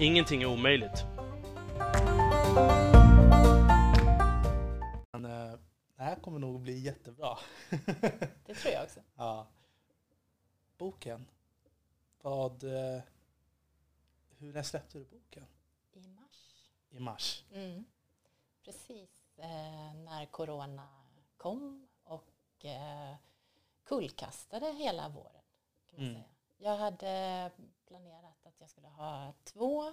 Ingenting är omöjligt. Men, eh, det här kommer nog bli jättebra. Det tror jag också. ja. Boken. Vad... eh, Hur när släppte du boken? I mars. I mars. Mm. Precis eh, när corona kom och eh, kullkastade hela våren. Kan man Mm. säga. Jag hade planerat att jag skulle ha två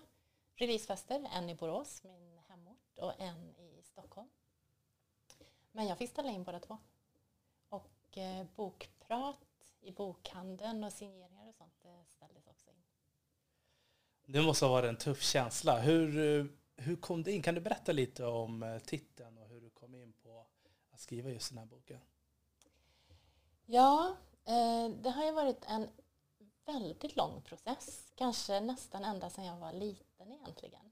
releasefester, en i Borås, min hemort, och en i Stockholm. Men jag fick ställa in båda två. Och eh, bokprat i bokhandeln och signeringar och sånt det ställdes också in. Det måste ha varit en tuff känsla. Hur, eh, hur kom det in? Kan du berätta lite om eh, titeln och hur du kom in på att skriva just den här boken? Ja, eh, det har ju varit en väldigt lång process. Kanske nästan ända sedan jag var liten egentligen.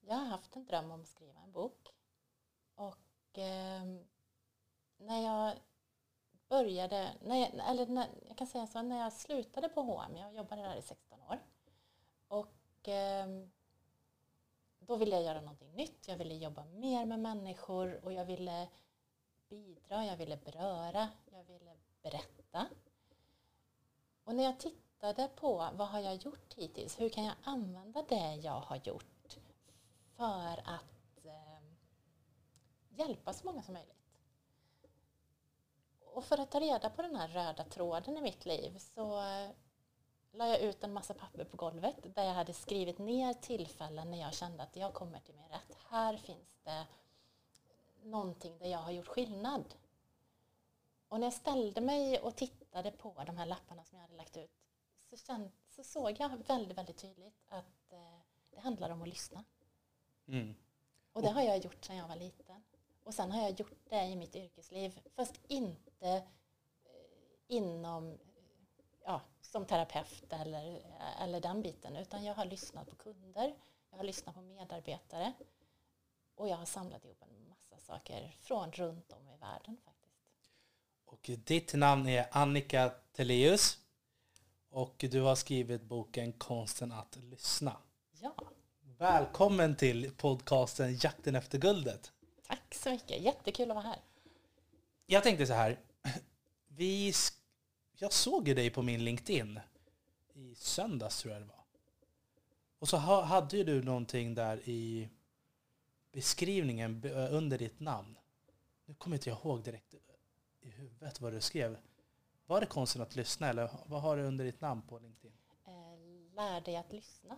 Jag har haft en dröm om att skriva en bok. Och eh, när jag började, när jag, eller när, jag kan säga så, när jag slutade på H&M, jag jobbade där i 16 år. Och eh, då ville jag göra någonting nytt, jag ville jobba mer med människor och jag ville bidra, jag ville beröra, jag ville berätta. Och när jag tittade på vad har jag gjort hittills, hur kan jag använda det jag har gjort för att eh, hjälpa så många som möjligt. Och för att ta reda på den här röda tråden i mitt liv så eh, la jag ut en massa papper på golvet där jag hade skrivit ner tillfällen när jag kände att jag kommer till min rätt. Här finns det någonting där jag har gjort skillnad. Och när jag ställde mig och tittade på de här lapparna som jag hade lagt ut så, känd, så såg jag väldigt, väldigt tydligt att eh, det handlar om att lyssna. Mm. Och det har jag gjort sedan jag var liten. Och sen har jag gjort det i mitt yrkesliv, fast inte eh, inom, ja, som terapeut eller, eller den biten, utan jag har lyssnat på kunder, jag har lyssnat på medarbetare och jag har samlat ihop en massa saker från runt om i världen. Och ditt namn är Annika Teleus. Och du har skrivit boken Konsten att lyssna. Ja, Välkommen till podcasten Jakten efter guldet. tack så mycket. Jättekul att vara här. Jag tänkte så här. Vi, jag såg ju dig på min LinkedIn i söndags tror jag det var. Och så ha, hade ju du någonting där i beskrivningen be- under ditt namn. Nu kommer inte jag ihåg direkt i huvudet vad du skrev. Var det konsten att lyssna eller vad har du under ditt namn på LinkedIn? Eh, lär dig att lyssna,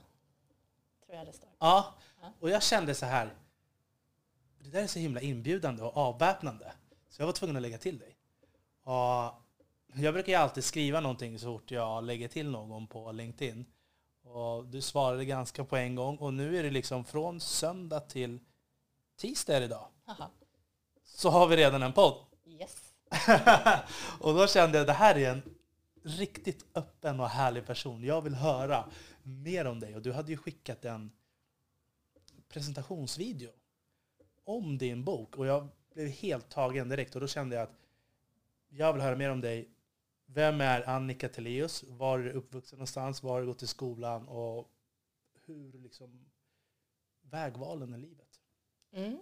tror jag det står. Ja, och jag kände så här. Det där är så himla inbjudande och avväpnande. Så jag var tvungen att lägga till dig. Och jag brukar ju alltid skriva någonting så fort jag lägger till någon på LinkedIn. Och du svarade ganska på en gång. Och nu är det liksom från söndag till tisdag idag. Haha. Så har vi redan en podd. Yes. och då kände jag att det här är en riktigt öppen och härlig person. Jag vill höra mer om dig. Och du hade ju skickat en presentationsvideo om din bok. Och jag blev helt tagen direkt. Och då kände jag att jag vill höra mer om dig. Vem är Annika Teleus? Var är du uppvuxen någonstans? Var har du gått i skolan? Och hur liksom vägvalen i livet? Mm.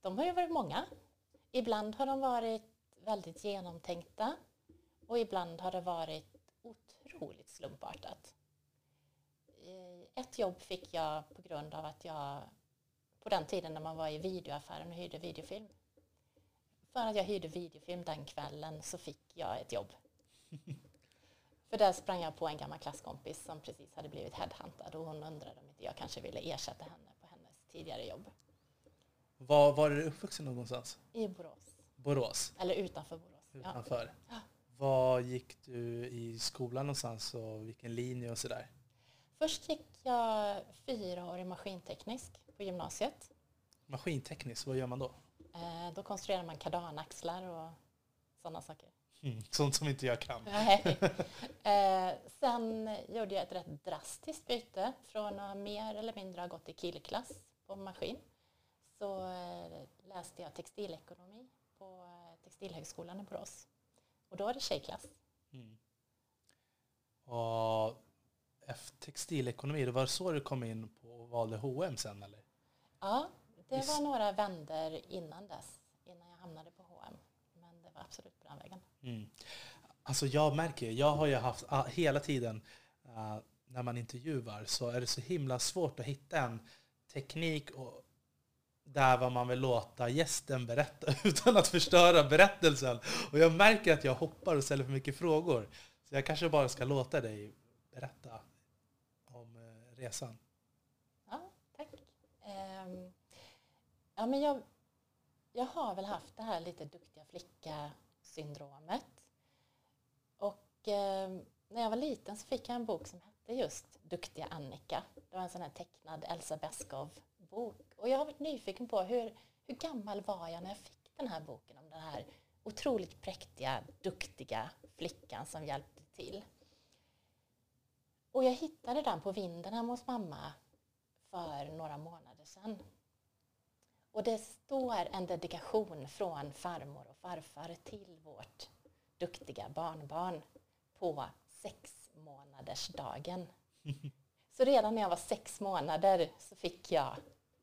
De har ju varit många. Ibland har de varit väldigt genomtänkta och ibland har det varit otroligt slumpartat. Eh, Ett jobb fick jag på grund av att jag på den tiden när man var i videoaffären och hyrde videofilm. För att jag hyrde videofilm den kvällen så fick jag ett jobb. För där sprang jag på en gammal klasskompis som precis hade blivit headhuntad och hon undrade om inte jag kanske ville ersätta henne på hennes tidigare jobb. Var, var är du uppvuxen någonstans? I Borås. Borås? Eller utanför Borås. Utanför? Ja. Var gick du i skolan någonstans och vilken linje och sådär? Först gick jag fyra år i maskinteknisk på gymnasiet. Maskintekniskt, vad gör man då? Eh, då konstruerar man kardanaxlar och sådana saker. Mm, sånt som inte jag kan. Nej. Eh, sen gjorde jag ett rätt drastiskt byte från att mer eller mindre ha gått i killklass på maskin. Så eh, läste jag textilekonomi på eh, Textilhögskolan i Borås. Och då var det tjejklass. Mm. Och efter textilekonomi, det var så du kom in på och valde H&M sen eller? Ja, det var några vänder innan dess, innan jag hamnade på H&M. Men det var absolut på den vägen. Mm. Alltså jag märker, jag har ju haft ah, hela tiden ah, när man intervjuar så är det så himla svårt att hitta en teknik och där vad man vill låta gästen berätta utan att förstöra berättelsen. Och jag märker att jag hoppar och ställer för mycket frågor. Så jag kanske bara ska låta dig berätta om eh, resan. Ja, tack. Ehm, ja, men jag, jag har väl haft det här lite duktiga flicka-syndromet. Och ehm, när jag var liten så fick jag en bok som hette just Duktiga Annika. Det var en sån här tecknad Elsa Beskow-bok. Och jag har varit nyfiken på hur, hur gammal var jag när jag fick den här boken om den här otroligt präktiga, duktiga flickan som hjälpte till. Och jag hittade den på vinden hemma hos mamma för några månader sedan. Och det står en dedikation från farmor och farfar till vårt duktiga barnbarn på sex månaders dagen. Så redan när jag var sex månader så fick jag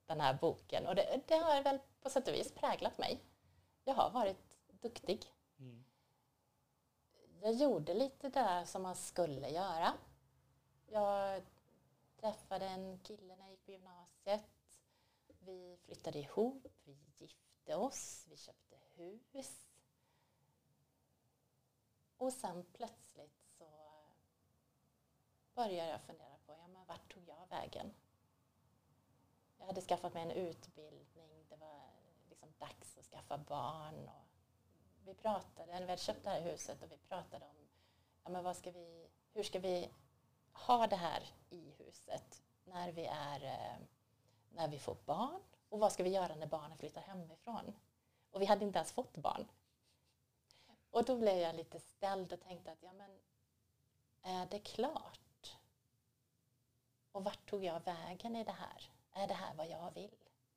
den här boken och det, det har väl på sätt och vis präglat mig. Jag har varit duktig. Mm. Jag gjorde lite där som man skulle göra. Jag träffade en kille när jag gick på gymnasiet. Vi flyttade ihop, vi gifte oss, vi köpte hus. Och sen plötsligt så började jag fundera på, ja men vart tog jag vägen? Jag hade skaffat mig en utbildning, det var liksom dags att skaffa barn. Och vi pratade, när vi hade köpt det här huset och vi pratade om, ja men vad ska vi, hur ska vi ha det här i huset när vi, är, eh, när vi får barn och vad ska vi göra när barnen flyttar hemifrån? Och vi hade inte ens fått barn. Och då blev jag lite ställd och tänkte att ja men är det klart? Och vart tog jag vägen i det här? Är det här vad jag vill?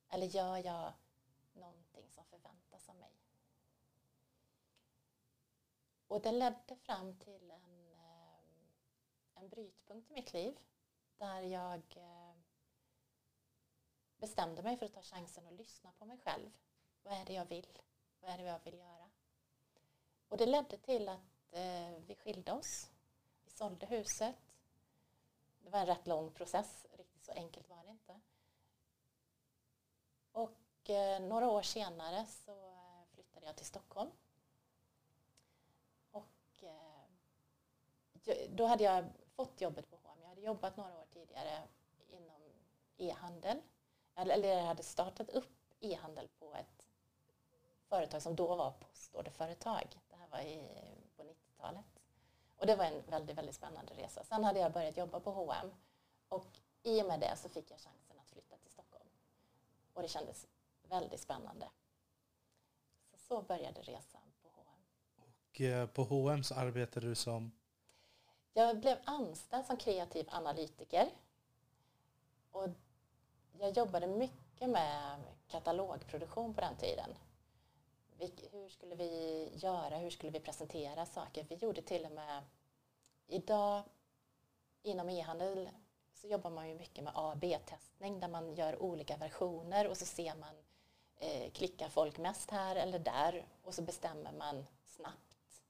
Eller gör jag någonting som förväntas av mig? Och det ledde fram till en, eh, en brytpunkt i mitt liv där jag eh, bestämde mig för att ta chansen att lyssna på mig själv. Vad är det jag vill? Vad är det jag vill göra? Och det ledde till att eh, vi skilde oss. Vi sålde huset. Det var en rätt lång process, riktigt så enkelt var det inte. Och eh, några år senare så eh, flyttade jag till Stockholm. Och eh, då hade jag fått jobbet på H&M. Jag hade jobbat några år tidigare inom e-handel. Eller eller jag hade startat upp e-handel på ett företag som då var postorderföretag. Det här var i, på 90-talet. Och det var en väldigt, väldigt spännande resa. Sen hade jag börjat jobba på H&M och i och med det så fick jag chansen att flytta till Stockholm. Och det kändes väldigt spännande. Så, så började resan på H&M. Och eh, på H&M så arbetade du som... Jag blev anställd som kreativ analytiker. Och jag jobbade mycket med katalogproduktion på den tiden. Hur skulle vi göra? Hur skulle vi presentera saker? Vi gjorde till och med... Idag inom e-handel så jobbar man ju mycket med A B-testning där man gör olika versioner och så ser man eh, klickar folk mest här eller där och så bestämmer man snabbt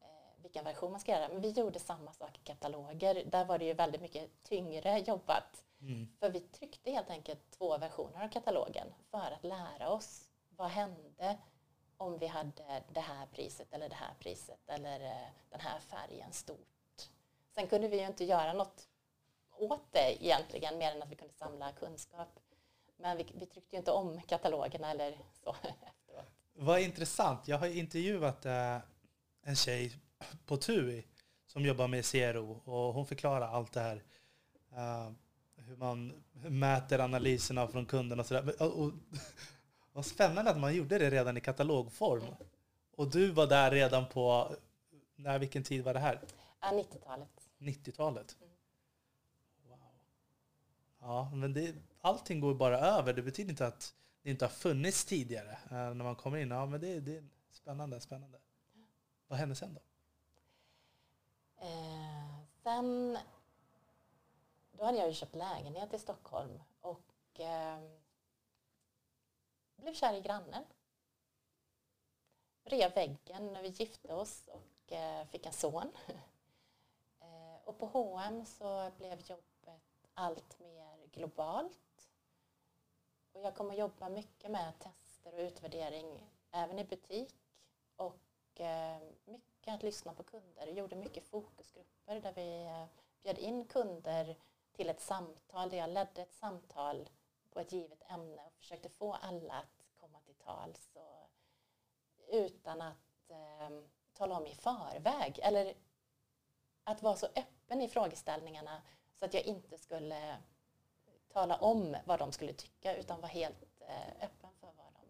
eh, vilken version man ska göra. Men vi gjorde samma sak i kataloger. Där var det ju väldigt mycket tyngre jobbat. Mm. För vi tryckte helt enkelt två versioner av katalogen för att lära oss vad hände om vi hade det här priset eller det här priset eller eh, den här färgen stort. Sen kunde vi ju inte göra något åt det egentligen mer än att vi kunde samla kunskap. Men vi, vi tryckte ju inte om katalogerna eller så efteråt. Vad intressant. Jag har intervjuat eh, en tjej på TUI som jobbar med CRO och hon förklarar allt det här Uh, hur man mäter analyserna från kunderna och sådär. Och, och, vad spännande att man gjorde det redan i katalogform. Mm. Och du var där redan på, när, vilken tid var det här? Ja, 90-talet. 90-talet? Mm. Ja, men det, allting går bara över. Det betyder inte att det inte har funnits tidigare. Eh, när man kommer in, ja men det, det är spännande, spännande. Vad hände sen då? Eh, sen, då hade jag ju köpt lägenhet i Stockholm och eh, blev kär i grannen. Rev väggen när vi gifte oss och eh, fick en son. eh, och på H&M så blev jobbet allt mer globalt. Och jag kommer jobba mycket med tester och utvärdering även i butik och eh, mycket att lyssna på kunder. Jag gjorde mycket fokusgrupper där vi eh, bjöd in kunder till ett samtal där jag ledde ett samtal på ett givet ämne och försökte få alla att komma till tals och, utan att eh, tala om i förväg eller att vara så öppen i frågeställningarna så att jag inte skulle tala om vad de skulle tycka utan vara helt eh, öppen för vad de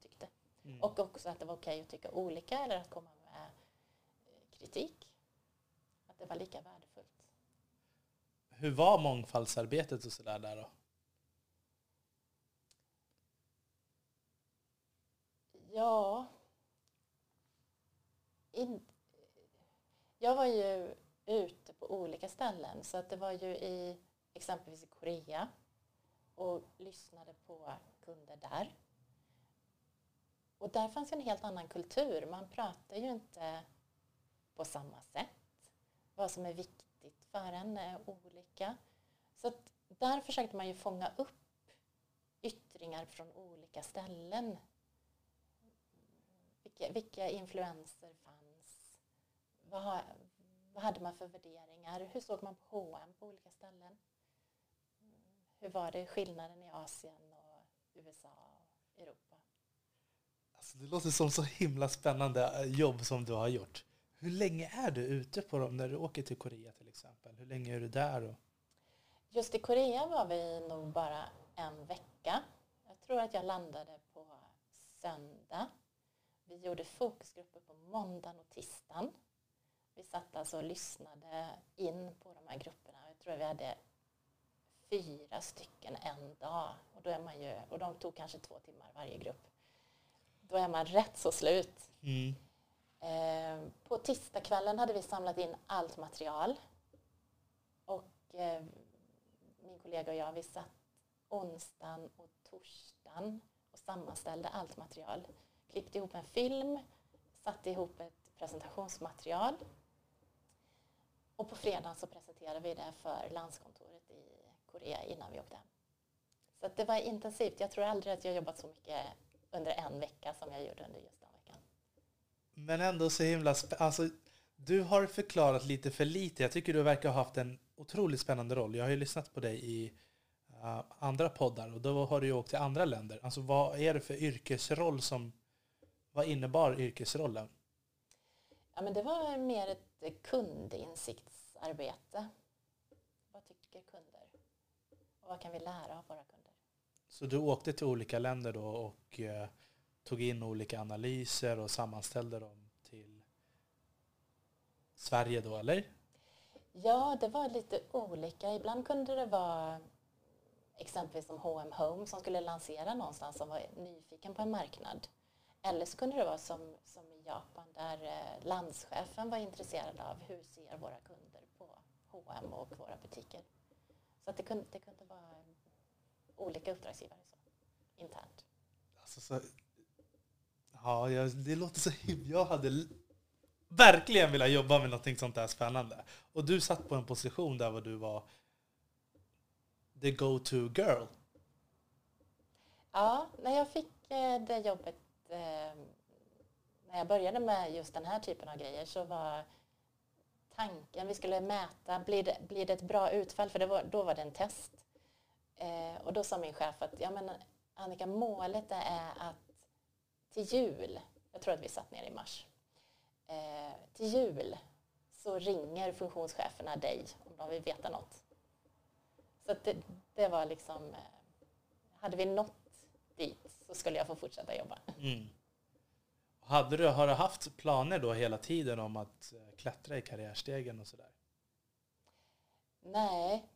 tyckte. Mm. Och också att det var okej okay att tycka olika eller att komma med eh, kritik. Att det var lika värdefullt. Hur var mångfaldsarbetet och sådär där då? Ja... In, jag var ju ute på olika ställen så att det var ju i exempelvis i Korea och lyssnade på kunder där. Och där fanns en helt annan kultur. Man pratar ju inte på samma sätt. Vad som är viktigt för en är olika. Så att där försökte man ju fånga upp yttringar från olika ställen. Vilka, vilka influenser fanns? Vad, vad hade man för värderingar? Hur såg man på H&M på olika ställen? Hur var det skillnaden i Asien och USA och Europa? Alltså, det låter som så himla spännande eh, jobb som du har gjort. Hur länge är du ute på dem när du åker till Korea till exempel? Hur länge är du där? Och... Just i Korea var vi nog bara en vecka. Jag tror att jag landade på söndag. Vi gjorde fokusgrupper på måndagen och tisdagen. Vi satt alltså och lyssnade in på de här grupperna. Jag tror att vi hade fyra stycken en dag. Och, då är man ju, och de tog kanske två timmar varje grupp. Då är man rätt så slut. Mm. Eh, på tisdagskvällen hade vi samlat in allt material. Och eh, min kollega och jag, vi satt onsdagen och torsdagen och sammanställde allt material. Klippte ihop en film, satte ihop ett presentationsmaterial. Och på fredagen så presenterade vi det för landskontoret i Korea innan vi åkte hem. Så det var intensivt. Jag tror aldrig att jag jobbat så mycket under en vecka som jag gjorde under just den veckan. Men ändå så himla alltså, Du har förklarat lite för lite. Jag tycker du verkar ha haft en otroligt spännande roll. Jag har ju lyssnat på dig i uh, andra poddar och då har du ju åkt till andra länder. Alltså vad är det för yrkesroll som... Vad innebar yrkesrollen? Ja, men det var mer ett kundinsiktsarbete. Vad kan vi lära av våra kunder? Så du åkte till olika länder då och eh, tog in olika analyser och sammanställde dem till Sverige då, eller? Ja, det var lite olika. Ibland kunde det vara exempelvis som H&M Home som skulle lansera någonstans som var nyfiken på en marknad. Eller så kunde det vara som, som i Japan där eh, landschefen var intresserad av hur ser våra kunder på H&M och våra butiker. Så att det, kunde, det kunde vara olika uppdragsgivare så, internt. Alltså, så, ja, det låter så. Jag hade verkligen velat jobba med något sånt där spännande. Och du satt på en position där var du var the go-to girl. Ja, när jag fick eh, det jobbet, eh, när jag började med just den här typen av grejer så var tanken, vi skulle mäta, blir det, blir det ett bra utfall? För det var, då var det en test. Eh, och då sa min chef att ja, men Annika, målet är att till jul, jag tror att vi satt ner i mars, eh, till jul så ringer funktionscheferna dig om de vill veta något. Så att det, det var liksom, eh, hade vi nått dit så skulle jag få fortsätta jobba. Mm. Hade du, har du haft planer då hela tiden om att eh, klättra i karriärstegen och sådär? Nej,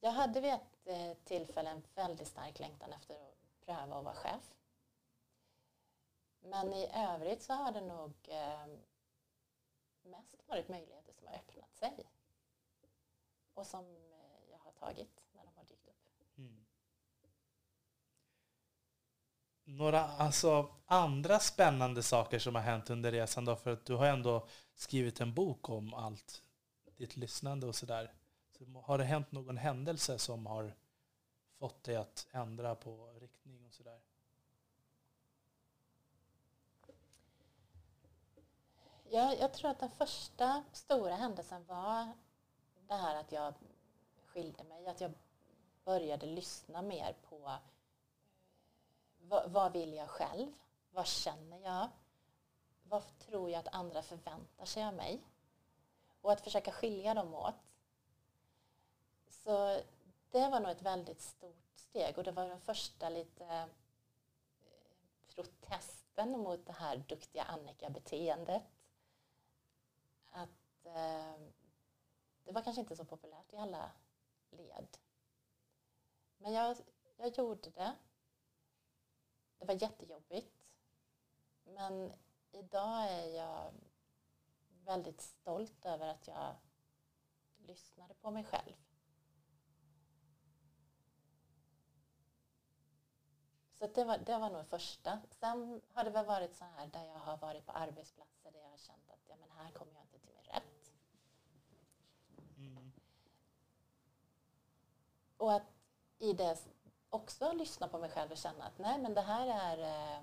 jag hade vid ett eh, tillfälle en väldigt stark längtan efter att pröva att vara chef. Men i övrigt så har det nog ehm, mest varit möjligheter som har öppnat sig. Och som eh, jag har tagit när de har dykt upp. Mm. Några alltså, andra spännande saker som har hänt under resan då? För att du har ändå skrivit en bok om allt ditt lyssnande och sådär. Så har det hänt någon händelse som har fått dig att ändra på riktning och sådär? Jag, jag tror att den första stora händelsen var det här att jag skilde mig. Att jag började lyssna mer på eh, vad, vad vill jag själv? Vad känner jag? Vad tror jag att andra förväntar sig av mig? Och att försöka skilja dem åt. Så det var nog ett väldigt stort steg och det var den första lite eh, protesten mot det här duktiga Annika-beteendet. Att eh, det var kanske inte så populärt i alla led. Men jag, jag gjorde det. Det var jättejobbigt. Men idag är jag väldigt stolt över att jag lyssnade på mig själv. Så det var, det var nog första. Sen har det väl varit så här där jag har varit på arbetsplatser där jag har känt att ja, men här kommer jag inte till min rätt. Mm. Och att i det också lyssna på mig själv och känna att nej men det här är, eh,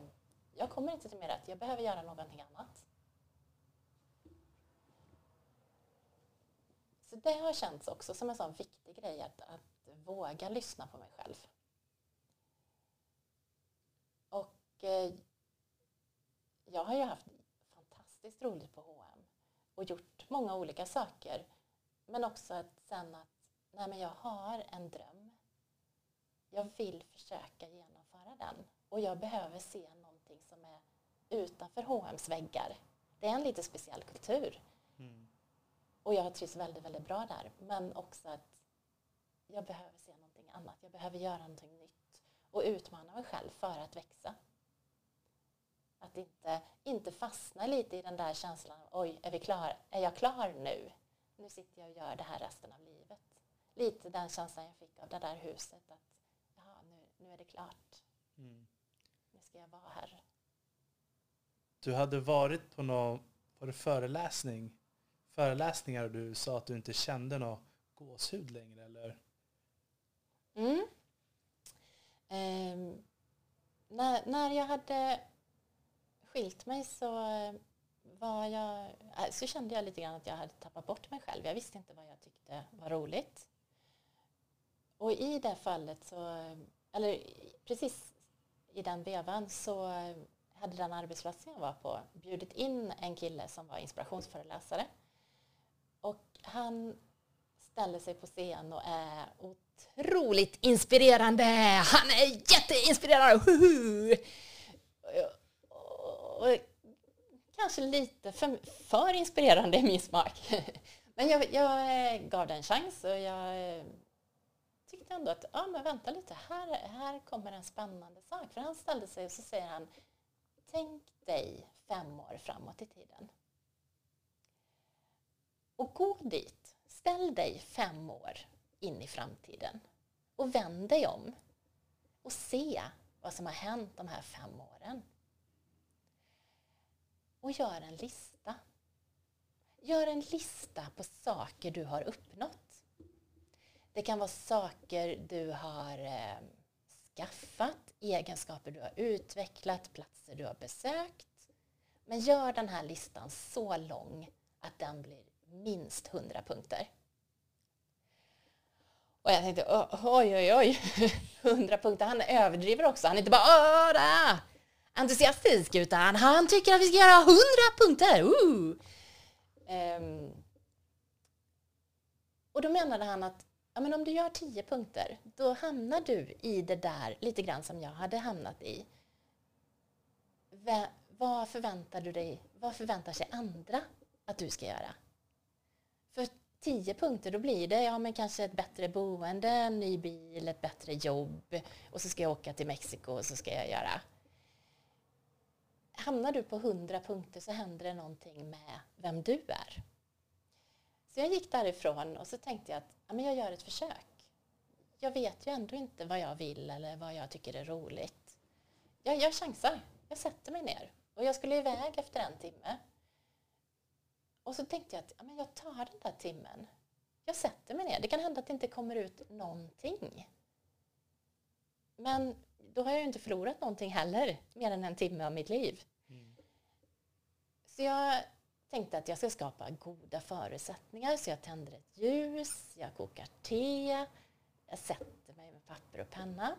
jag kommer inte till mer rätt, jag behöver göra någonting annat. Så det har känts också som en sån viktig grej att, att våga lyssna på mig själv. Och eh, jag har ju haft fantastiskt roligt på H&M och gjort många olika saker. Men också att sen att nej men jag har en dröm. Jag vill försöka genomföra den. Och jag behöver se någonting som är utanför H&M's väggar. Det är en lite speciell kultur. Mm. Och jag trivs väldigt, väldigt bra där. Men också att jag behöver se någonting annat. Jag behöver göra någonting nytt. Och utmana mig själv för att växa. Att inte, inte fastna lite i den där känslan oj, är, vi klar, är jag klar nu? Nu sitter jag och gör det här resten av livet. Lite den känslan jag fick av det där huset. Att nu, är det klart. Mm. Nu ska jag vara här. Du hade varit på någon var det föreläsning, föreläsningar och du sa att du inte kände någon gåshud längre eller? Mm. Ehm, när, när jag hade skilt mig så, var jag, äh, så kände jag lite grann att jag hade tappat bort mig själv. Jag visste inte vad jag tyckte var roligt. Och i det fallet så, eller precis i den vevan så hade den arbetsplatsen jag var på bjudit in en kille som var inspirationsföreläsare. Och han ställer sig på scen och är otroligt inspirerande. Han är jätteinspirerande! Huhu! Och, och, kanske lite för, för inspirerande i min smak. Men jag, jag gav det en chans och jag tyckte ändå att, ja men vänta lite, här, här kommer en spännande sak. För han ställde sig och så säger han, tänk dig fem år framåt i tiden. Och gå dit, ställ dig fem år in i framtiden och vänd dig om och se vad som har hänt de här fem åren. Och gör en lista. Gör en lista på saker du har uppnått. Det kan vara saker du har eh, skaffat, egenskaper du har utvecklat, platser du har besökt. Men gör den här listan så lång att den blir minst 100 punkter. Och jag tänkte, oj, oj, oj, 100 punkter. Han överdriver också. Han är inte bara Åda! entusiastisk, utan han tycker att vi ska göra 100 punkter. Uh! Um, och då menade han att ja, men om du gör tio punkter, då hamnar du i det där lite grann som jag hade hamnat i. V vad förväntar du dig, vad förväntar sig andra att du ska göra? För tio punkter, då blir det ja, men kanske ett bättre boende, en ny bil, ett bättre jobb och så ska jag åka till Mexiko och så ska jag göra. Hamnar du på hundra punkter så händer det någonting med vem du är. Så jag gick därifrån och så tänkte jag att ja, men jag gör ett försök. Jag vet ju ändå inte vad jag vill eller vad jag tycker är roligt. Jag, jag chansar. Jag sätter mig ner. Och jag skulle iväg efter en timme. Och så tänkte jag att ja, men jag tar den där timmen. Jag sätter mig ner. Det kan hända att det inte kommer ut någonting. Men då har jag ju inte förlorat någonting heller, mer än en timme av mitt liv. Så jag tänkte att jag ska skapa goda förutsättningar. Så jag tänder ett ljus, jag kokar te, jag sätter mig med papper och penna.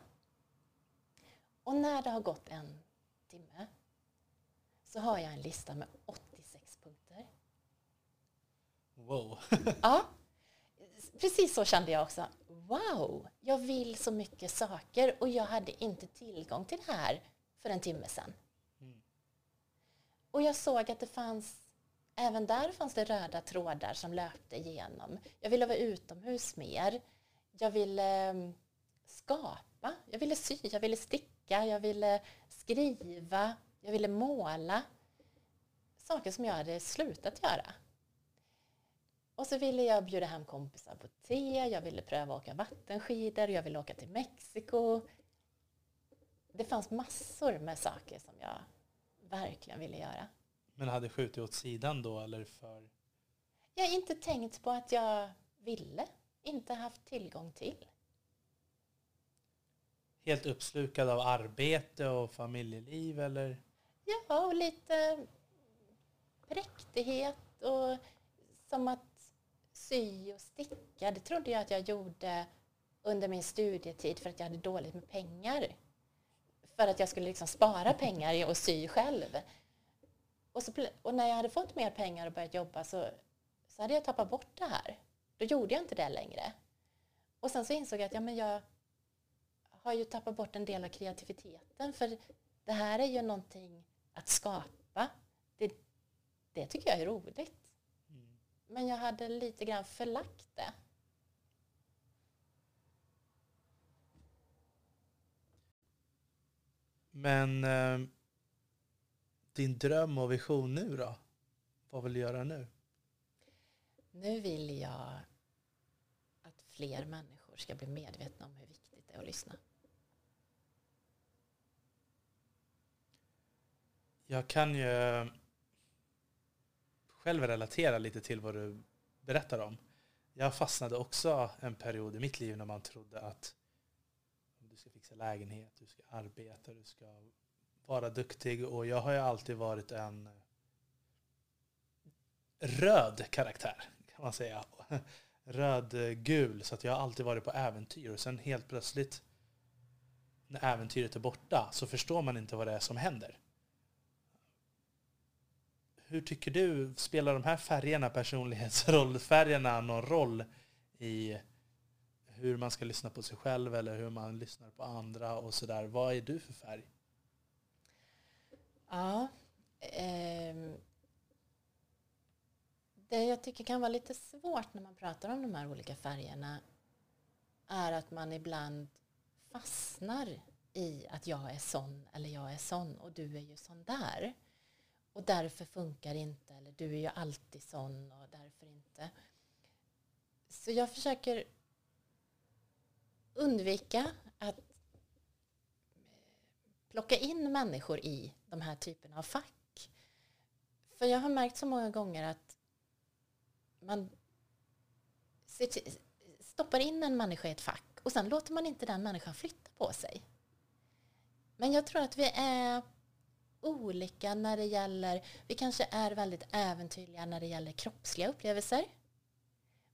Och när det har gått en timme så har jag en lista med 86 punkter. Wow. Ja, precis så kände jag också. Wow, jag vill så mycket saker och jag hade inte tillgång till det här för en timme sedan. Och jag såg att det fanns, även där fanns det röda trådar som löpte igenom. Jag ville vara utomhus mer. Jag ville ehm, skapa, jag ville sy, jag ville sticka, jag ville skriva, jag ville måla. Saker som jag hade slutat göra. Och så ville jag bjuda hem kompisar på te, jag ville pröva att åka vattenskidor, jag ville åka till Mexiko. Det fanns massor med saker som jag verkligen ville göra. Men hade skjutit åt sidan då eller för? Jag har inte tänkt på att jag ville, inte haft tillgång till. Helt uppslukad av arbete och familjeliv eller? Ja, och lite präktighet och som att sy och sticka. Det trodde jag att jag gjorde under min studietid för att jag hade dåligt med pengar. För att jag skulle liksom spara pengar och sy själv. Och, så, och när jag hade fått mer pengar och börjat jobba så, så hade jag tappat bort det här. Då gjorde jag inte det längre. Och sen så insåg jag att ja, men jag har ju tappat bort en del av kreativiteten. För det här är ju någonting att skapa. Det, det tycker jag är roligt. Men jag hade lite grann förlagt det. Men eh, din dröm och vision nu då? Vad vill du göra nu? Nu vill jag att fler människor ska bli medvetna om hur viktigt det är att lyssna. Jag kan ju själv relatera lite till vad du berättar om. Jag fastnade också en period i mitt liv när man trodde att du ska fixa lägenhet, du ska arbeta, du ska vara duktig. Och jag har ju alltid varit en eh, röd karaktär, kan man säga. Röd-gul, eh, så att jag har alltid varit på äventyr. Och sen helt plötsligt, när äventyret är borta, så förstår man inte vad det är som händer. Hur tycker du, spelar de här färgerna, personlighetsrollfärgerna, någon roll i hur man ska lyssna på sig själv eller hur man lyssnar på andra och sådär? Vad är du för färg? Ja. Eh, det jag tycker kan vara lite svårt när man pratar om de här olika färgerna är att man ibland fastnar i att jag är sån eller jag är sån och du är ju sån där. Och därför funkar inte eller du är ju alltid sån och därför inte. Så jag försöker undvika att plocka in människor i de här typerna av fack. För jag har märkt så många gånger att man stoppar in en människa i ett fack och sen låter man inte den människan flytta på sig. Men jag tror att vi är olika när det gäller, vi kanske är väldigt äventyrliga när det gäller kroppsliga upplevelser.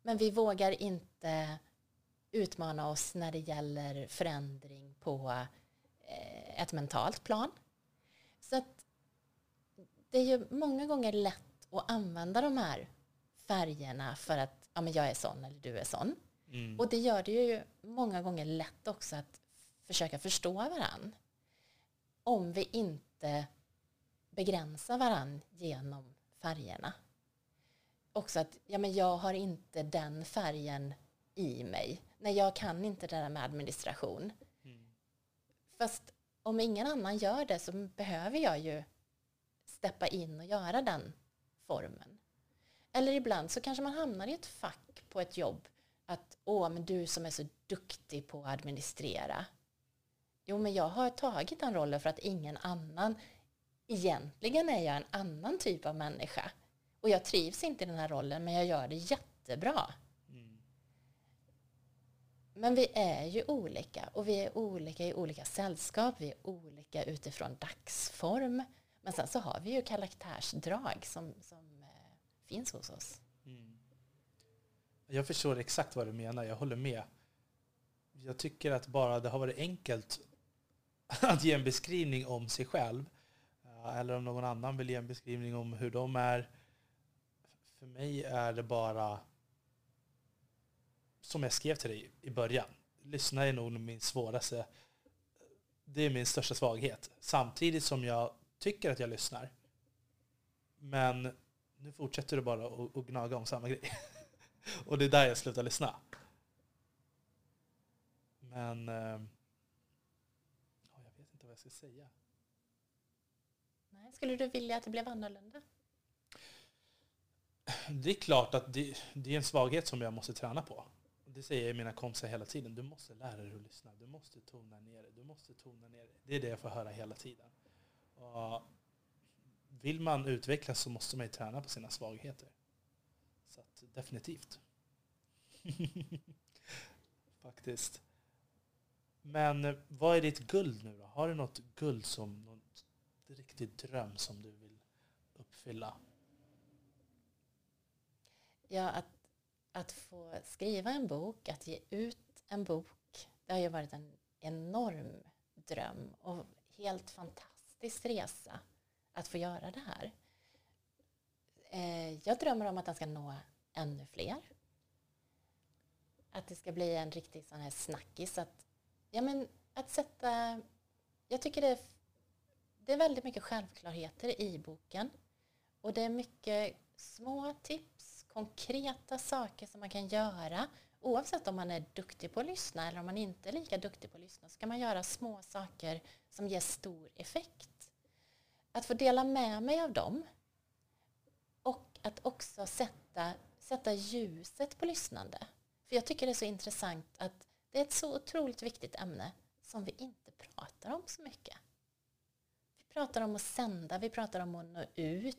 Men vi vågar inte utmana oss när det gäller förändring på ett mentalt plan. Så att det är ju många gånger lätt att använda de här färgerna för att ja, men jag är sån eller du är sån. Mm. Och det gör det ju många gånger lätt också att försöka förstå varann. Om vi inte begränsar varann genom färgerna. Också att ja, men jag har inte den färgen i mig. Nej, jag kan inte det där med administration. Mm. Fast om ingen annan gör det så behöver jag ju steppa in och göra den formen. Eller ibland så kanske man hamnar i ett fack på ett jobb att åh, men du som är så duktig på att administrera. Jo, men jag har tagit den rollen för att ingen annan, egentligen är jag en annan typ av människa. Och jag trivs inte i den här rollen, men jag gör det jättebra. Men vi är ju olika och vi är olika i olika sällskap. Vi är olika utifrån dagsform. Men sen så har vi ju karaktärsdrag som, som eh, finns hos oss. Mm. Jag förstår exakt vad du menar, jag håller med. Jag tycker att bara det har varit enkelt att ge en beskrivning om sig själv, eh, eller om någon annan vill ge en beskrivning om hur de är. För mig är det bara, som jag skrev till dig i början, lyssna är nog min svåraste, det är min största svaghet. Samtidigt som jag tycker att jag lyssnar. Men nu fortsätter du bara att gnaga om samma grej. Och det är där jag slutar lyssna. Men... Eh, ja, jag vet inte vad jag ska säga. Nej, skulle du vilja att det blev annorlunda? Det är klart att det, det är en svaghet som jag måste träna på. Det säger jag mina kompisar hela tiden. Du måste lära dig att lyssna. Du måste tona ner det. Du måste tona ner det. Det är det jag får höra hela tiden. Och vill man utvecklas så måste man ju träna på sina svagheter. Så att, definitivt. Faktiskt. Men vad är ditt guld nu då? Har du något guld som någon riktig dröm som du vill uppfylla? Ja, att, att få skriva en bok, att ge ut en bok, det har ju varit en enorm dröm och helt fantastisk resa att få göra det här. Eh, jag drömmer om att den ska nå ännu fler. Att det ska bli en riktig sån här snackis. Att, ja, men, att sätta... Jag tycker det är, det är väldigt mycket självklarheter i boken. Och det är mycket små tips, konkreta saker som man kan göra. Oavsett om man är duktig på att lyssna eller om man inte är lika duktig på att lyssna så kan man göra små saker som ger stor effekt. Att få dela med mig av dem och att också sätta, sätta ljuset på lyssnande. För jag tycker det är så intressant att det är ett så otroligt viktigt ämne som vi inte pratar om så mycket. Vi pratar om att sända, vi pratar om att nå ut.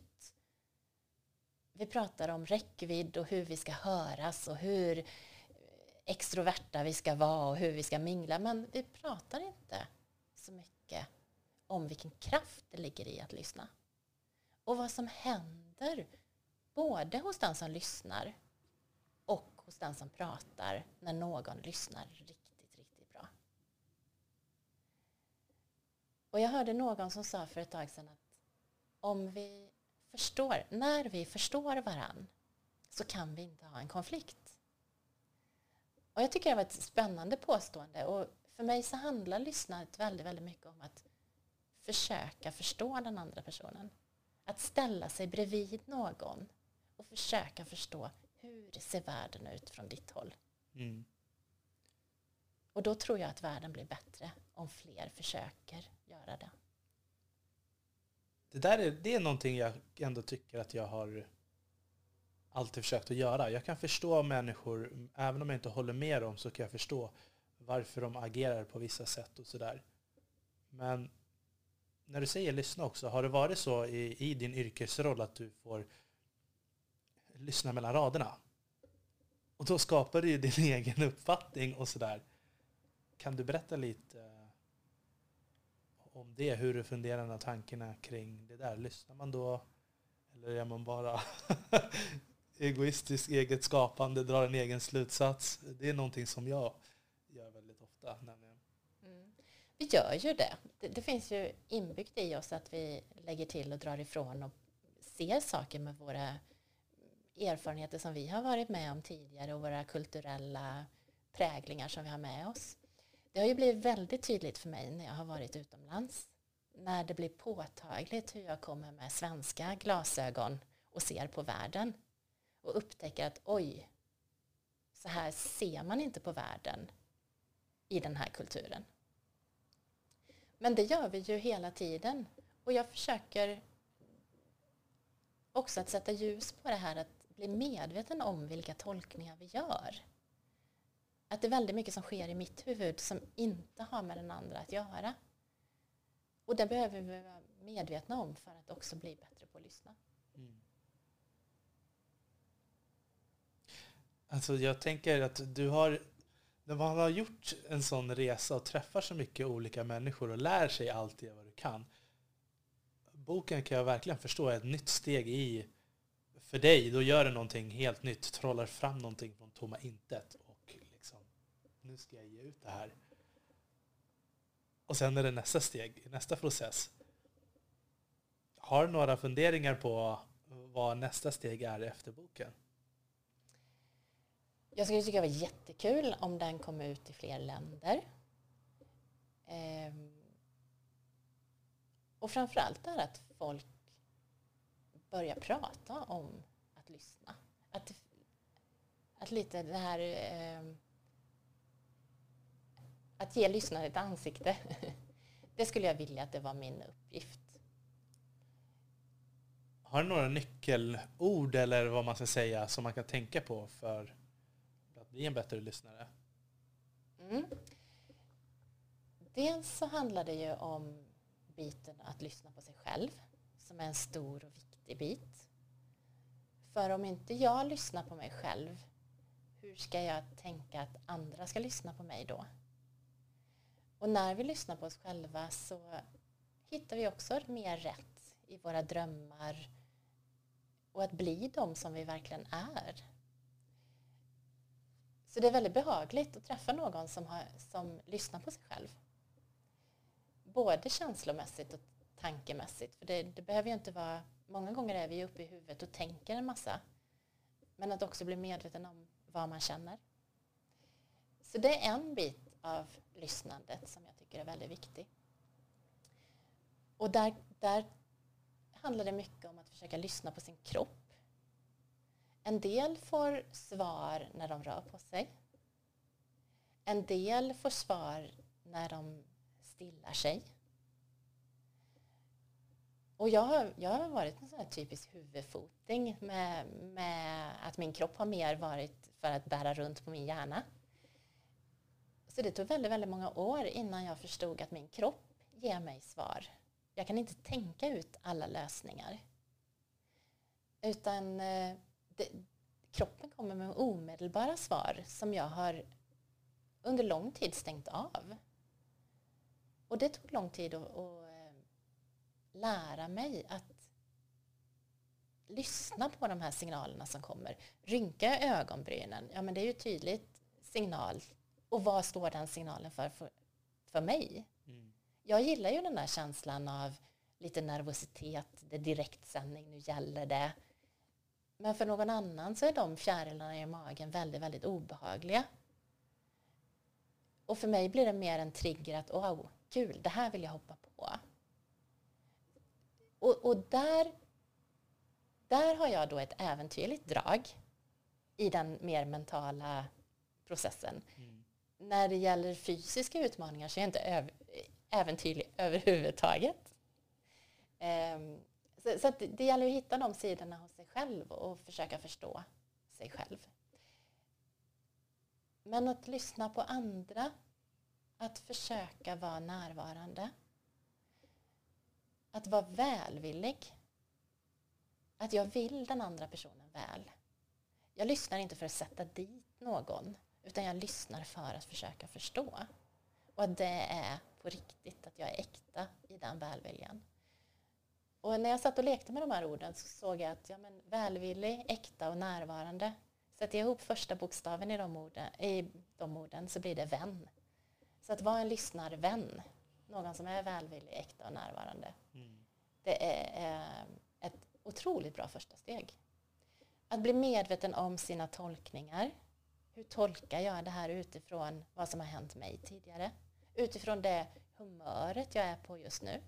Vi pratar om räckvidd och hur vi ska höras och hur extroverta vi ska vara och hur vi ska mingla. Men vi pratar inte så mycket om vilken kraft det ligger i att lyssna. Och vad som händer både hos den som lyssnar och hos den som pratar när någon lyssnar riktigt, riktigt bra. Och jag hörde någon som sa för ett tag sedan att om vi förstår, när vi förstår varann så kan vi inte ha en konflikt. Och jag tycker det var ett spännande påstående och för mig så handlar lyssnandet väldigt, väldigt mycket om att försöka förstå den andra personen. Att ställa sig bredvid någon och försöka förstå hur ser världen ut från ditt håll. Mm. Och då tror jag att världen blir bättre om fler försöker göra det. Det där är, det är någonting jag ändå tycker att jag har alltid försökt att göra. Jag kan förstå människor, även om jag inte håller med dem så kan jag förstå varför de agerar på vissa sätt och sådär. Men när du säger lyssna också, har det varit så i, i din yrkesroll att du får lyssna mellan raderna? Och då skapar du ju din egen uppfattning och sådär. Kan du berätta lite om det, hur du funderar och tankarna kring det där? Lyssnar man då? Eller är man bara egoistisk, eget skapande, drar en egen slutsats? Det är någonting som jag gör väldigt ofta. Nämligen. Mm. Vi gör ju det. det. Det finns ju inbyggt i oss att vi lägger till och drar ifrån och ser saker med våra erfarenheter som vi har varit med om tidigare och våra kulturella präglingar som vi har med oss. Det har ju blivit väldigt tydligt för mig när jag har varit utomlands. När det blir påtagligt hur jag kommer med svenska glasögon och ser på världen. Och upptäcker att oj, så här ser man inte på världen i den här kulturen. Men det gör vi ju hela tiden. Och jag försöker också att sätta ljus på det här att bli medveten om vilka tolkningar vi gör. Att det är väldigt mycket som sker i mitt huvud som inte har med den andra att göra. Och det behöver vi vara medvetna om för att också bli bättre på att lyssna. Mm. Alltså jag tänker att du har, när man har gjort en sån resa och träffar så mycket olika människor och lär sig allt det vad du kan. Boken kan jag verkligen förstå är ett nytt steg i för dig. Då gör du någonting helt nytt, trollar fram någonting från tomma intet nu ska jag ge ut det här. Och sen är det nästa steg, nästa process. Har du några funderingar på vad nästa steg är efter boken? Jag skulle tycka det var jättekul om den kom ut i fler länder. Ehm. Och framförallt är att folk börjar prata om att lyssna. Att, att lite det här... Eh, att ge lyssnaren ett ansikte. det skulle jag vilja att det var min uppgift. Har du några nyckelord eller vad man ska säga som man kan tänka på för att bli en bättre lyssnare? Mm. Dels så handlar det ju om biten att lyssna på sig själv som är en stor och viktig bit. För om inte jag lyssnar på mig själv, hur ska jag tänka att andra ska lyssna på mig då? Och när vi lyssnar på oss själva så hittar vi också mer rätt i våra drömmar och att bli de som vi verkligen är. Så det är väldigt behagligt att träffa någon som, har, som lyssnar på sig själv. Både känslomässigt och tankemässigt. För det, det, behöver ju inte vara... Många gånger är vi uppe i huvudet och tänker en massa. Men att också bli medveten om vad man känner. Så det är en bit av lyssnandet som jag tycker är väldigt viktig. Och där, där handlar det mycket om att försöka lyssna på sin kropp. En del får svar när de rör på sig. En del får svar när de stillar sig. Och jag har, jag har varit en sån här typisk huvudfoting med, med att min kropp har mer varit för att bära runt på min hjärna. Så det tog väldigt, väldigt många år innan jag förstod att min kropp ger mig svar. Jag kan inte tänka ut alla lösningar. Utan eh, det, kroppen kommer med omedelbara svar som jag har under lång tid stängt av. Och det tog lång tid att, att eh, lära mig att lyssna på de här signalerna som kommer. Rynka ögonbrynen, ja men det är ju tydligt signal. Och vad står den signalen för för, för mig? Mm. Jag gillar ju den där känslan av lite nervositet, det är direktsändning, nu gäller det. Men för någon annan så är de fjärilarna i magen väldigt, väldigt obehagliga. Och för mig blir det mer en trigger att wow, kul, det här vill jag hoppa på. Och, och där, där har jag då ett äventyrligt drag i den mer mentala processen. När det gäller fysiska utmaningar så är jag inte äventyrlig överhuvudtaget. Ehm, så, så det, det gäller att hitta de sidorna hos sig själv och försöka förstå sig själv. Men att lyssna på andra, att försöka vara närvarande. Att vara välvillig. Att jag vill den andra personen väl. Jag lyssnar inte för att sätta dit någon, utan jag lyssnar för att försöka förstå. Och att det är på riktigt, att jag är äkta i den välviljan. Och när jag satt och lekte med de här orden så såg jag att ja, men, välvillig, äkta och närvarande. Sätter jag ihop första bokstaven i de, orden, i de orden så blir det vän. Så att vara en lyssnarvän någon som är välvillig, äkta och närvarande. Mm. Det är eh, ett otroligt bra första steg. Att bli medveten om sina tolkningar. Hur tolkar jag det här utifrån vad som har hänt mig tidigare? Utifrån det humöret jag är på just nu.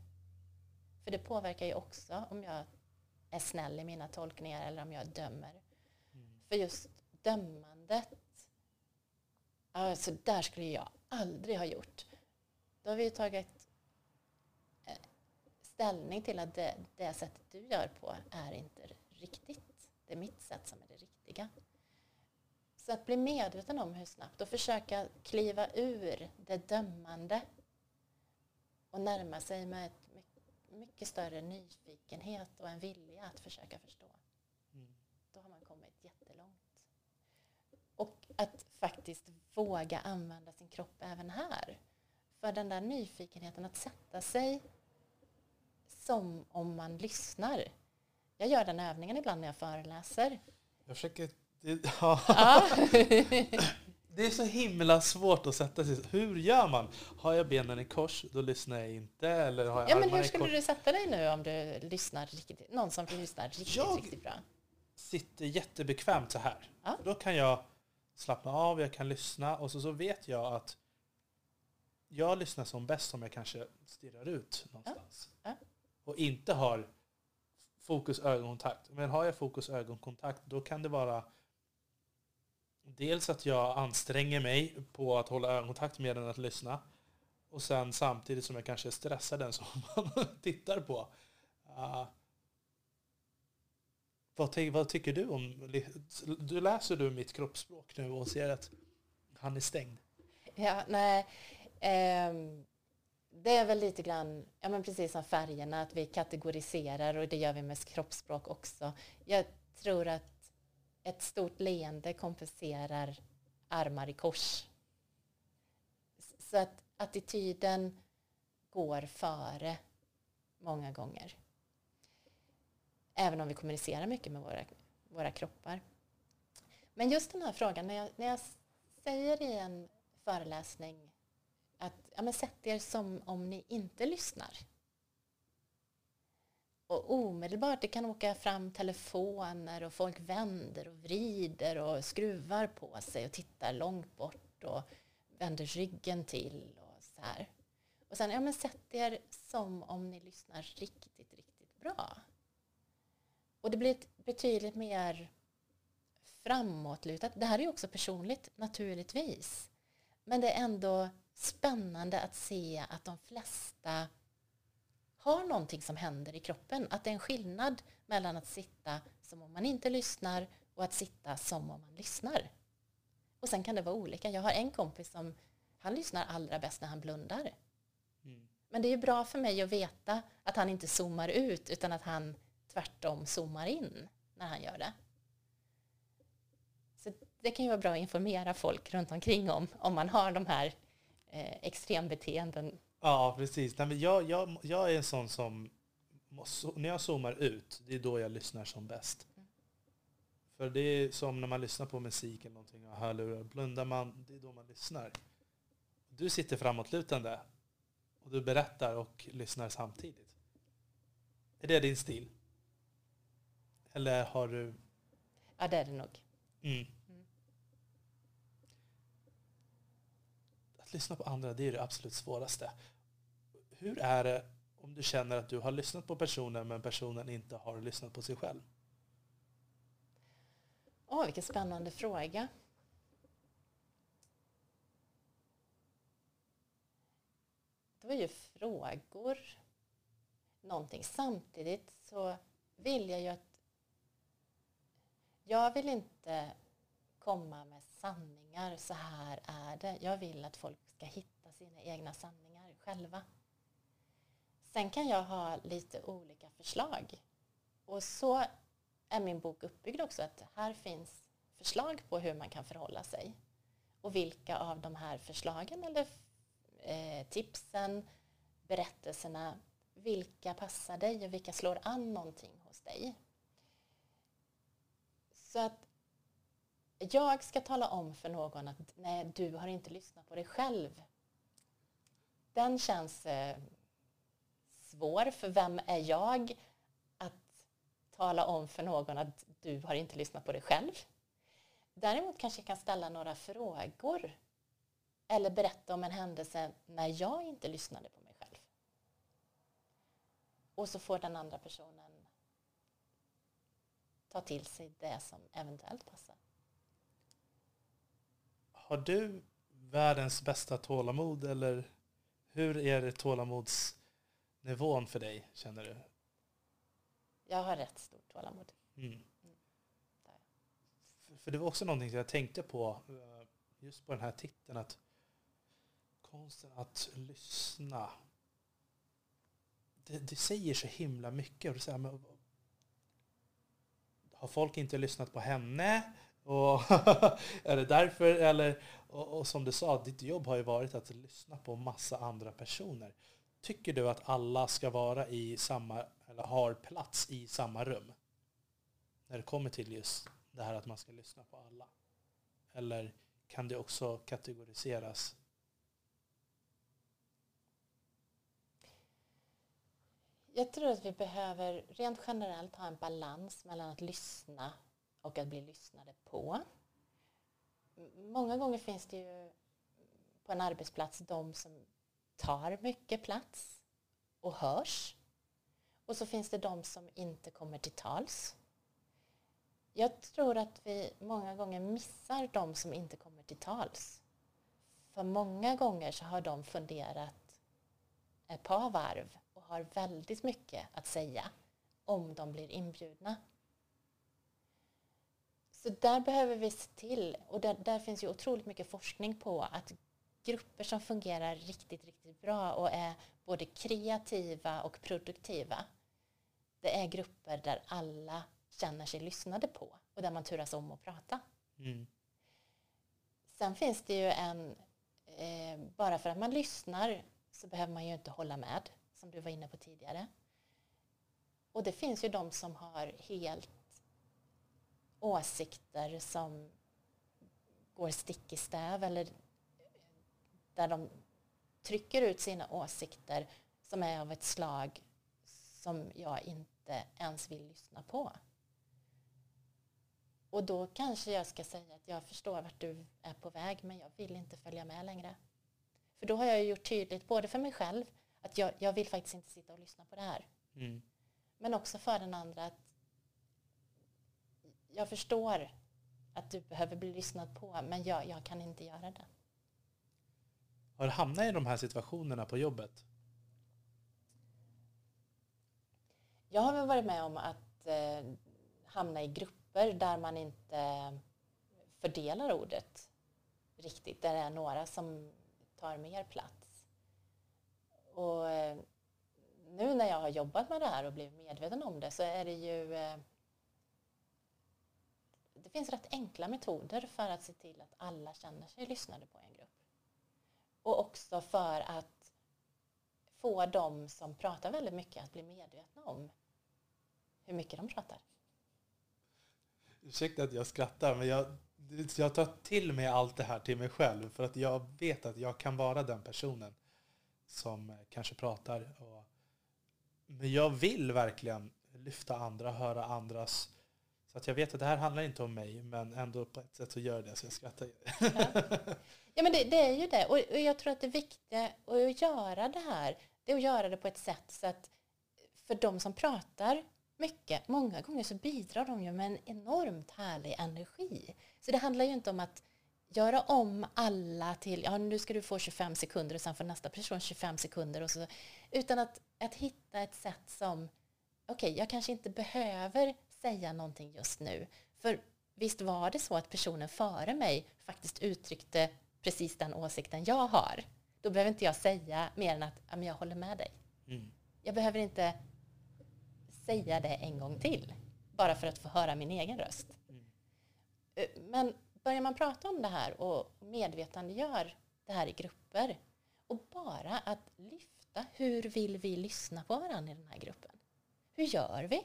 För det påverkar ju också om jag är snäll i mina tolkningar eller om jag dömer. Mm. För just dömandet, alltså där skulle jag aldrig ha gjort. Då har vi ju tagit eh, ställning till att det, det sättet du gör på är inte riktigt. Det är mitt sätt som är det riktiga. Så att bli medveten om hur snabbt och försöka kliva ur det dömande och närma sig med ett mycket- större nyfikenhet och en vilja att försöka förstå. Mm. Då har man kommit jättelångt. Och att faktiskt våga använda sin kropp även här. För den där nyfikenheten att sätta sig som om man lyssnar. Jag gör den övningen ibland när jag föreläser. Jag försöker... Det, ja. Det är så himla svårt att sätta sig. Hur gör man? Har jag benen i kors, då lyssnar jag inte. Eller har jag ja, men hur skulle du sätta dig nu om du lyssnar riktigt, någon som lyssnar riktigt, Jag- riktigt bra? sitter jättebekvämt så här. Ja. Då kan jag slappna av, jag kan lyssna och så, så vet jag att jag lyssnar som bäst om jag kanske stirrar ut någonstans. Ja. Och inte har fokus ögonkontakt. Men har jag fokus ögonkontakt då kan det vara dels att jag anstränger mig på att hålla ögonkontakt mer än att lyssna. Och sen samtidigt som jag kanske stressar den som man tittar på. Uh, vad, ty- vad tycker du om... Du läser du mitt kroppsspråk nu och ser att han är stängd? Ja, nej. ehm, det är väl lite grann, ja men precis som färgerna, att vi kategoriserar och det gör vi med kroppsspråk också. Jag tror att ett stort leende kompenserar armar i kors. Så att attityden går före många gånger. Även om vi kommunicerar mycket med våra, våra kroppar. Men just den här frågan, när jag, när jag säger i en föreläsning att ja, men sätt er som om ni inte lyssnar. Och omedelbart, det kan åka fram telefoner och folk vänder och vrider och skruvar på sig och tittar långt bort och vänder ryggen till och så här. Och sen, ja men sätt er som om ni lyssnar riktigt, riktigt bra. Och det blir ett betydligt mer framåtlutat. Det här är ju också personligt, naturligtvis. Men det är ändå spännande att se att de flesta har någonting som händer i kroppen. Att det är en skillnad mellan att sitta som om man inte lyssnar och att sitta som om man lyssnar. Och sen kan det vara olika. Jag har en kompis som han lyssnar allra bäst när han blundar. Mm. Men det är bra för mig att veta att han inte zoomar ut utan att han tvärtom zoomar in när han gör det. Så det kan ju vara bra att informera folk runt omkring om, om man har de här eh, extrembeteenden. Ja, precis. Nej, men jag, jag, jag är en sån som... När jag zoomar ut, det är då jag lyssnar som bäst. För det är som när man lyssnar på musik eller någonting och hörlurar. Blundar man, det är då man lyssnar. Du sitter framåtlutande och du berättar och lyssnar samtidigt. Är det din stil? Eller har du... Ja, det är det nog. Mm. Att lyssna på andra, det är det absolut svåraste. Hur är det om du känner att du har lyssnat på personen men personen inte har lyssnat på sig själv? Åh, vilken spännande fråga. Det var ju frågor. Någonting. Samtidigt så vill jag ju att... Jag vill inte komma med sanningar, så här är det. Jag vill att folk ska hitta sina egna sanningar själva. Sen kan jag ha lite olika förslag. Och så är min bok uppbyggd också, att här finns förslag på hur man kan förhålla sig. Och vilka av de här förslagen eller eh, tipsen, berättelserna, vilka passar dig och vilka slår an någonting hos dig. Så att jag ska tala om för någon att nej, du har inte lyssnat på dig själv. Den känns eh, svår, för vem är jag att tala om för någon att du har inte lyssnat på dig själv? Däremot kanske jag kan ställa några frågor eller berätta om en händelse när jag inte lyssnade på mig själv. Och så får den andra personen ta till sig det som eventuellt passar. Har du världens bästa tålamod eller hur är tålamodsnivån för dig, känner du? Jag har rätt stort tålamod. Mm. jag. För- det var också någonting som jag tänkte på eh, just på den här titeln att konsten att lyssna. Det, det säger så himla mycket. Och så här, men, har folk inte lyssnat på henne? Och är det därför? Eller, och, och som du sa, ditt jobb har ju varit att lyssna på massa andra personer. Tycker du att alla ska vara i samma, eller har plats i samma rum? När det kommer till just det här att man ska lyssna på alla? Eller kan det också kategoriseras? Jag tror att vi behöver rent generellt ha en balans mellan att lyssna och att bli lyssnade på. Många gånger finns det ju på en arbetsplats de som tar mycket plats och hörs. Och så finns det de som inte kommer till tals. Jag tror att vi många gånger missar de som inte kommer till tals. För många gånger så har de funderat ett par varv och har väldigt mycket att säga om de blir inbjudna. Så där behöver vi se till, och där, där finns ju otroligt mycket forskning på att grupper som fungerar riktigt, riktigt bra och är både kreativa och produktiva, det är grupper där alla känner sig lyssnade på och där man turas om att prata. Mm. Sen finns det ju en, eh, bara för att man lyssnar så behöver man ju inte hålla med, som du var inne på tidigare. Och det finns ju de som har helt åsikter som går stick i stäv eller där de trycker ut sina åsikter som är av ett slag som jag inte ens vill lyssna på. Och då kanske jag ska säga att jag förstår vart du är på väg men jag vill inte följa med längre. För då har jag gjort tydligt både för mig själv att jag, jag vill faktiskt inte sitta och lyssna på det här. Mm. Men också för den andra att jag förstår att du behöver bli lyssnad på men jag, jag kan inte göra det. Har du hamnat i de här situationerna på jobbet? Jag har väl varit med om att eh, hamna i grupper där man inte fördelar ordet riktigt. Där det är några som tar mer plats. Och eh, nu när jag har jobbat med det här och blivit medveten om det så är det ju eh, det finns rätt enkla metoder för att se till att alla känner sig lyssnade på i en grupp. Och också för att få de som pratar väldigt mycket att bli medvetna om hur mycket de pratar. Ursäkta att jag skrattar, men jag, jag tar till mig allt det här till mig själv. För att jag vet att jag kan vara den personen som kanske pratar. Och, men jag vill verkligen lyfta andra, höra andras. Så att jag vet att det här handlar inte om mig, men ändå på ett sätt så gör det, så jag skrattar. Ja, men det, det är ju det. Och, och jag tror att det viktiga att göra det här, det är att göra det på ett sätt så att för de som pratar mycket, många gånger så bidrar de ju med en enormt härlig energi. Så det handlar ju inte om att göra om alla till, ja nu ska du få 25 sekunder och sen får nästa person 25 sekunder och så, utan att, att hitta ett sätt som, okej, jag kanske inte behöver säga någonting just nu, för visst var det så att personen före mig faktiskt uttryckte precis den åsikten jag har. Då behöver inte jag säga mer än att jag håller med dig. Mm. Jag behöver inte säga det en gång till bara för att få höra min egen röst. Mm. Eh, Men börjar man prata om det här och medvetandegör det här i grupper och bara att lyfta hur vill vi lyssna på varandra i den här gruppen? Hur gör vi?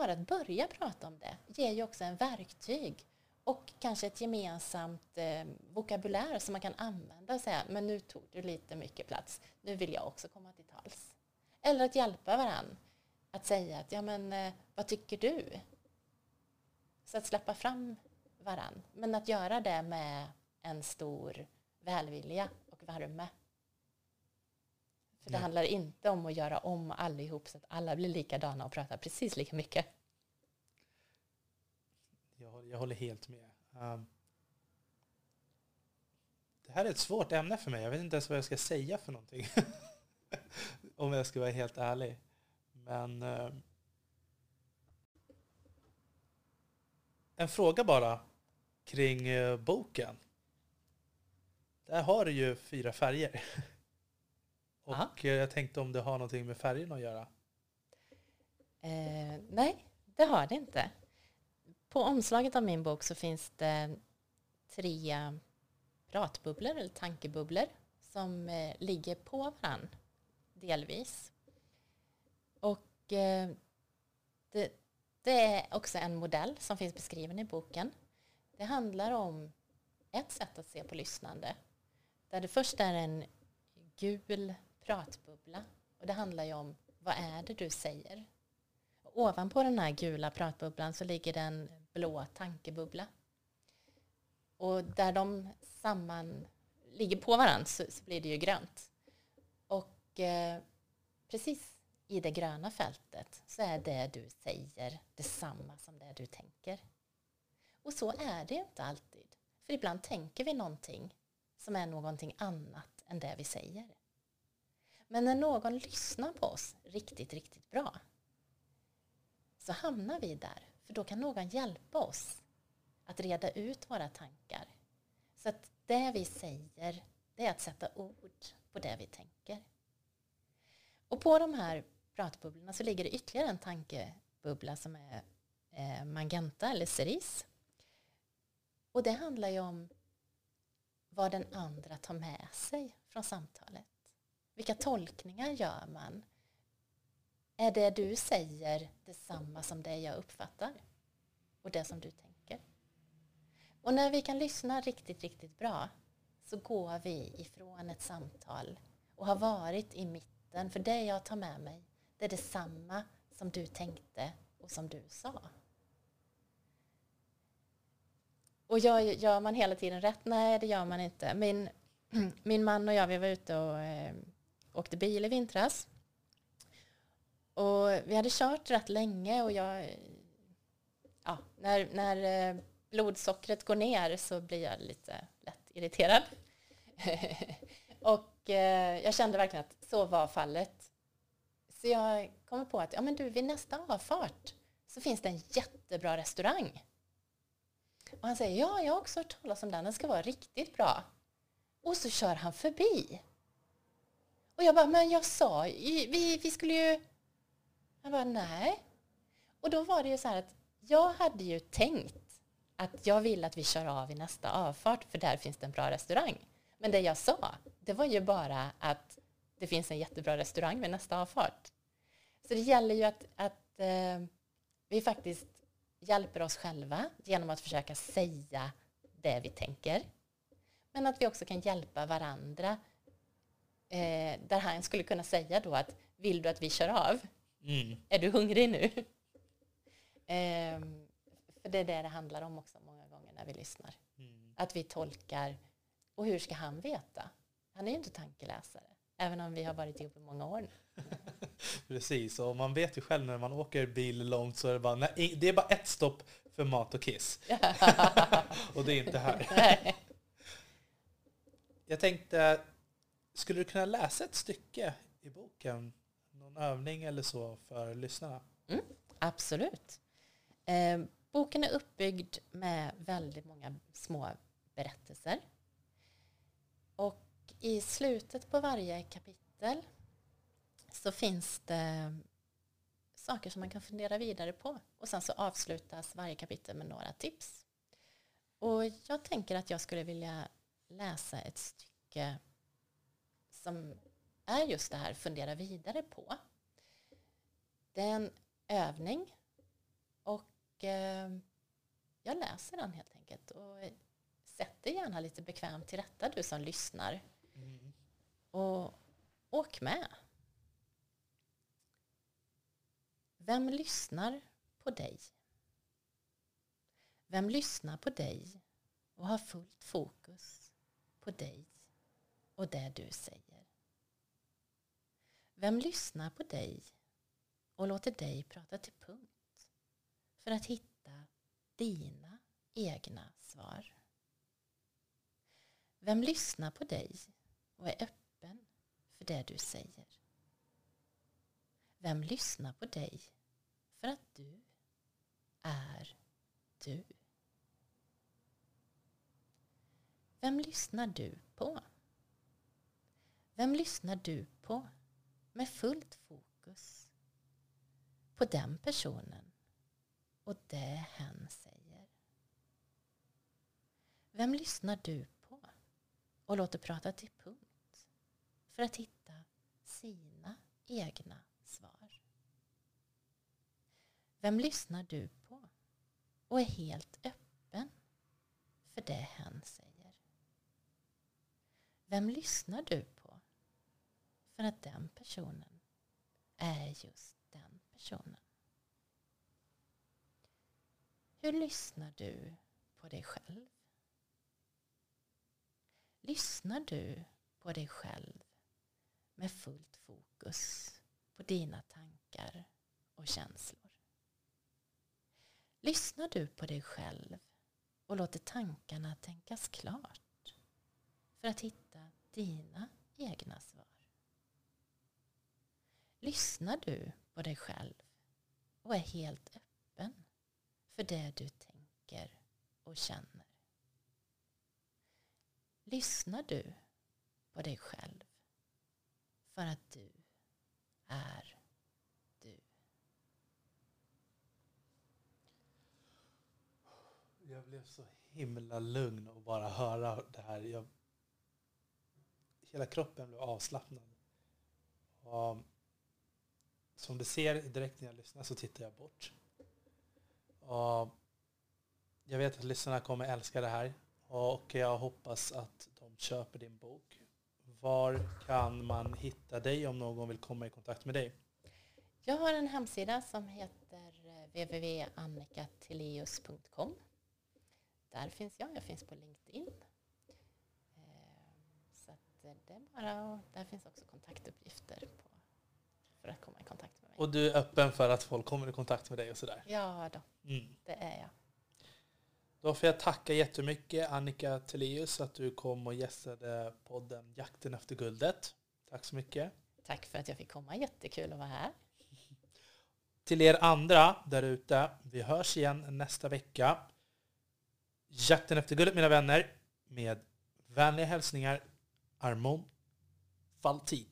Bara att börja prata om det ger ju också en verktyg och kanske ett gemensamt eh, vokabulär som man kan använda och säga men nu tog du lite mycket plats, nu vill jag också komma till tals. Eller att hjälpa varandra att säga att ja men eh, vad tycker du? Så att släppa fram varann. Men att göra det med en stor välvilja och värme. För det handlar inte om att göra om allihop så att alla blir likadana och pratar precis lika mycket. Jag, håller- jag håller helt med. Um, det här är ett svårt ämne för mig. Jag vet inte ens vad jag ska säga för någonting. Om jag ska vara helt ärlig. Men... ehm, en fråga bara kring eh, boken. Där har du ju fyra färger. Och Ja. eh, jag tänkte om det har någonting med färgerna att göra. Eh, nej, det har det inte. På omslaget av min bok så finns det tre pratbubblor eller tankebubblor som eh, ligger på varann delvis. Och eh, det, det är också en modell som finns beskriven i boken. Det handlar om ett sätt att se på lyssnande. Där det först är en gul pratbubbla. Och det handlar ju om vad är det du säger? Ovanpå den här gula pratbubblan så ligger den blå tankebubbla. Och där de samman ligger på varandra så, så blir det ju grönt. Och eh, precis i det gröna fältet så är det du säger detsamma som det du tänker. Och så är det inte alltid. För ibland tänker vi någonting som är någonting annat än det vi säger. Men när någon lyssnar på oss riktigt, riktigt bra så hamnar vi där. För då kan någon hjälpa oss att reda ut våra tankar. Så att det vi säger, det är att sätta ord på det vi tänker. Och på de här pratbubblorna så ligger det ytterligare en tankebubbla som är eh, magenta eller cerise. Och det handlar ju om vad den andra tar med sig från samtalet. Vilka tolkningar gör man? Är det du säger detsamma som det jag uppfattar? Och det som du tänker? Och när vi kan lyssna riktigt, riktigt bra så går vi ifrån ett samtal och har varit i mitten. För det jag tar med mig, det är detsamma som du tänkte och som du sa. Och gör, gör man hela tiden rätt? Nej, det gör man inte. Min, min man och jag, vi var ute och eh, åkte bil i vintras. Och vi hade kört rätt länge och jag... Ja, när, när eh, blodsockret går ner så blir jag lite lätt irriterad. och eh, jag kände verkligen att så var fallet. Så jag kommer på att ja, men du, vid nästa avfart så finns det en jättebra restaurang. Och han säger ja, jag har också hört talas om den, den ska vara riktigt bra. Och så kör han förbi. Och jag bara, men jag sa ju, vi, vi skulle ju... Han bara, nej. Och då var det ju så här att jag hade ju tänkt att jag vill att vi kör av i nästa avfart för där finns det en bra restaurang. Men det jag sa, det var ju bara att det finns en jättebra restaurang vid nästa avfart. Så det gäller ju att, att eh, vi faktiskt hjälper oss själva genom att försöka säga det vi tänker. Men att vi också kan hjälpa varandra. Eh, där han skulle kunna säga då att vill du att vi kör av? Mm. Är du hungrig nu? Ehm, för det är det det handlar om också många gånger när vi lyssnar. Mm. Att vi tolkar. Och hur ska han veta? Han är ju inte tankeläsare. Även om vi har varit ihop i många år nu. Precis, och man vet ju själv när man åker bil långt så är det bara, nej, det är bara ett stopp för mat och kiss. och det är inte här. Jag tänkte, skulle du kunna läsa ett stycke i boken? Någon övning eller så för lyssnarna? Mm, absolut. Eh, boken är uppbyggd med väldigt många små berättelser. Och i slutet på varje kapitel så finns det saker som man kan fundera vidare på. Och sen så avslutas varje kapitel med några tips. Och jag tänker att jag skulle vilja läsa ett stycke som är just det här fundera vidare på. Det är en övning och eh, jag läser den helt enkelt. Och sätt dig gärna lite bekvämt till rätta du som lyssnar. Och åk med. Vem lyssnar på dig? Vem lyssnar på dig och har fullt fokus på dig och det du säger? Vem lyssnar på dig och låter dig prata till punkt för att hitta dina egna svar? Vem lyssnar på dig och är öppen för det du säger? Vem lyssnar på dig för att du är du? Vem lyssnar du på? Vem lyssnar du på med fullt fokus på den personen och det hen säger? Vem lyssnar du på och låter prata till punkt för att hitta sina egna svar? Vem lyssnar du på och är helt öppen för det hen säger? Vem lyssnar du på för att den personen är just den personen? Hur lyssnar du på dig själv? Lyssnar du på dig själv med fullt fokus på dina tankar och känslor? Lyssnar du på dig själv och låter tankarna tänkas klart för att hitta dina egna svar? Lyssnar du på dig själv och är helt öppen för det du tänker och känner? Lyssnar du på dig själv för att du är du? Jag blev så himla lugn och bara höra det här. Jag, hela kroppen blev avslappnad. Och som du ser direkt när jag lyssnar så tittar jag bort. Och jag vet att lyssnarna kommer älska det här. Och jag hoppas att de köper din bok. Var kan man hitta dig om någon vill komma i kontakt med dig? Jag har en hemsida som heter eh, www.annikateleus.com. Där finns jag. Jag finns på LinkedIn. Eh, så att eh, det är bara, där finns också kontaktuppgifter på, för att komma i kontakt med mig. Och du är öppen för att folk kommer i kontakt med dig och sådär? Ja då, Mm. det är jag. Då får jag tacka jättemycket Annika Teleus att du kom och gästade podden Jakten efter guldet. Tack så mycket. Tack för att jag fick komma. Jättekul att vara här. Till er andra där ute, vi hörs igen nästa vecka. Jakten efter guldet mina vänner med vänliga hälsningar Armon Faltin.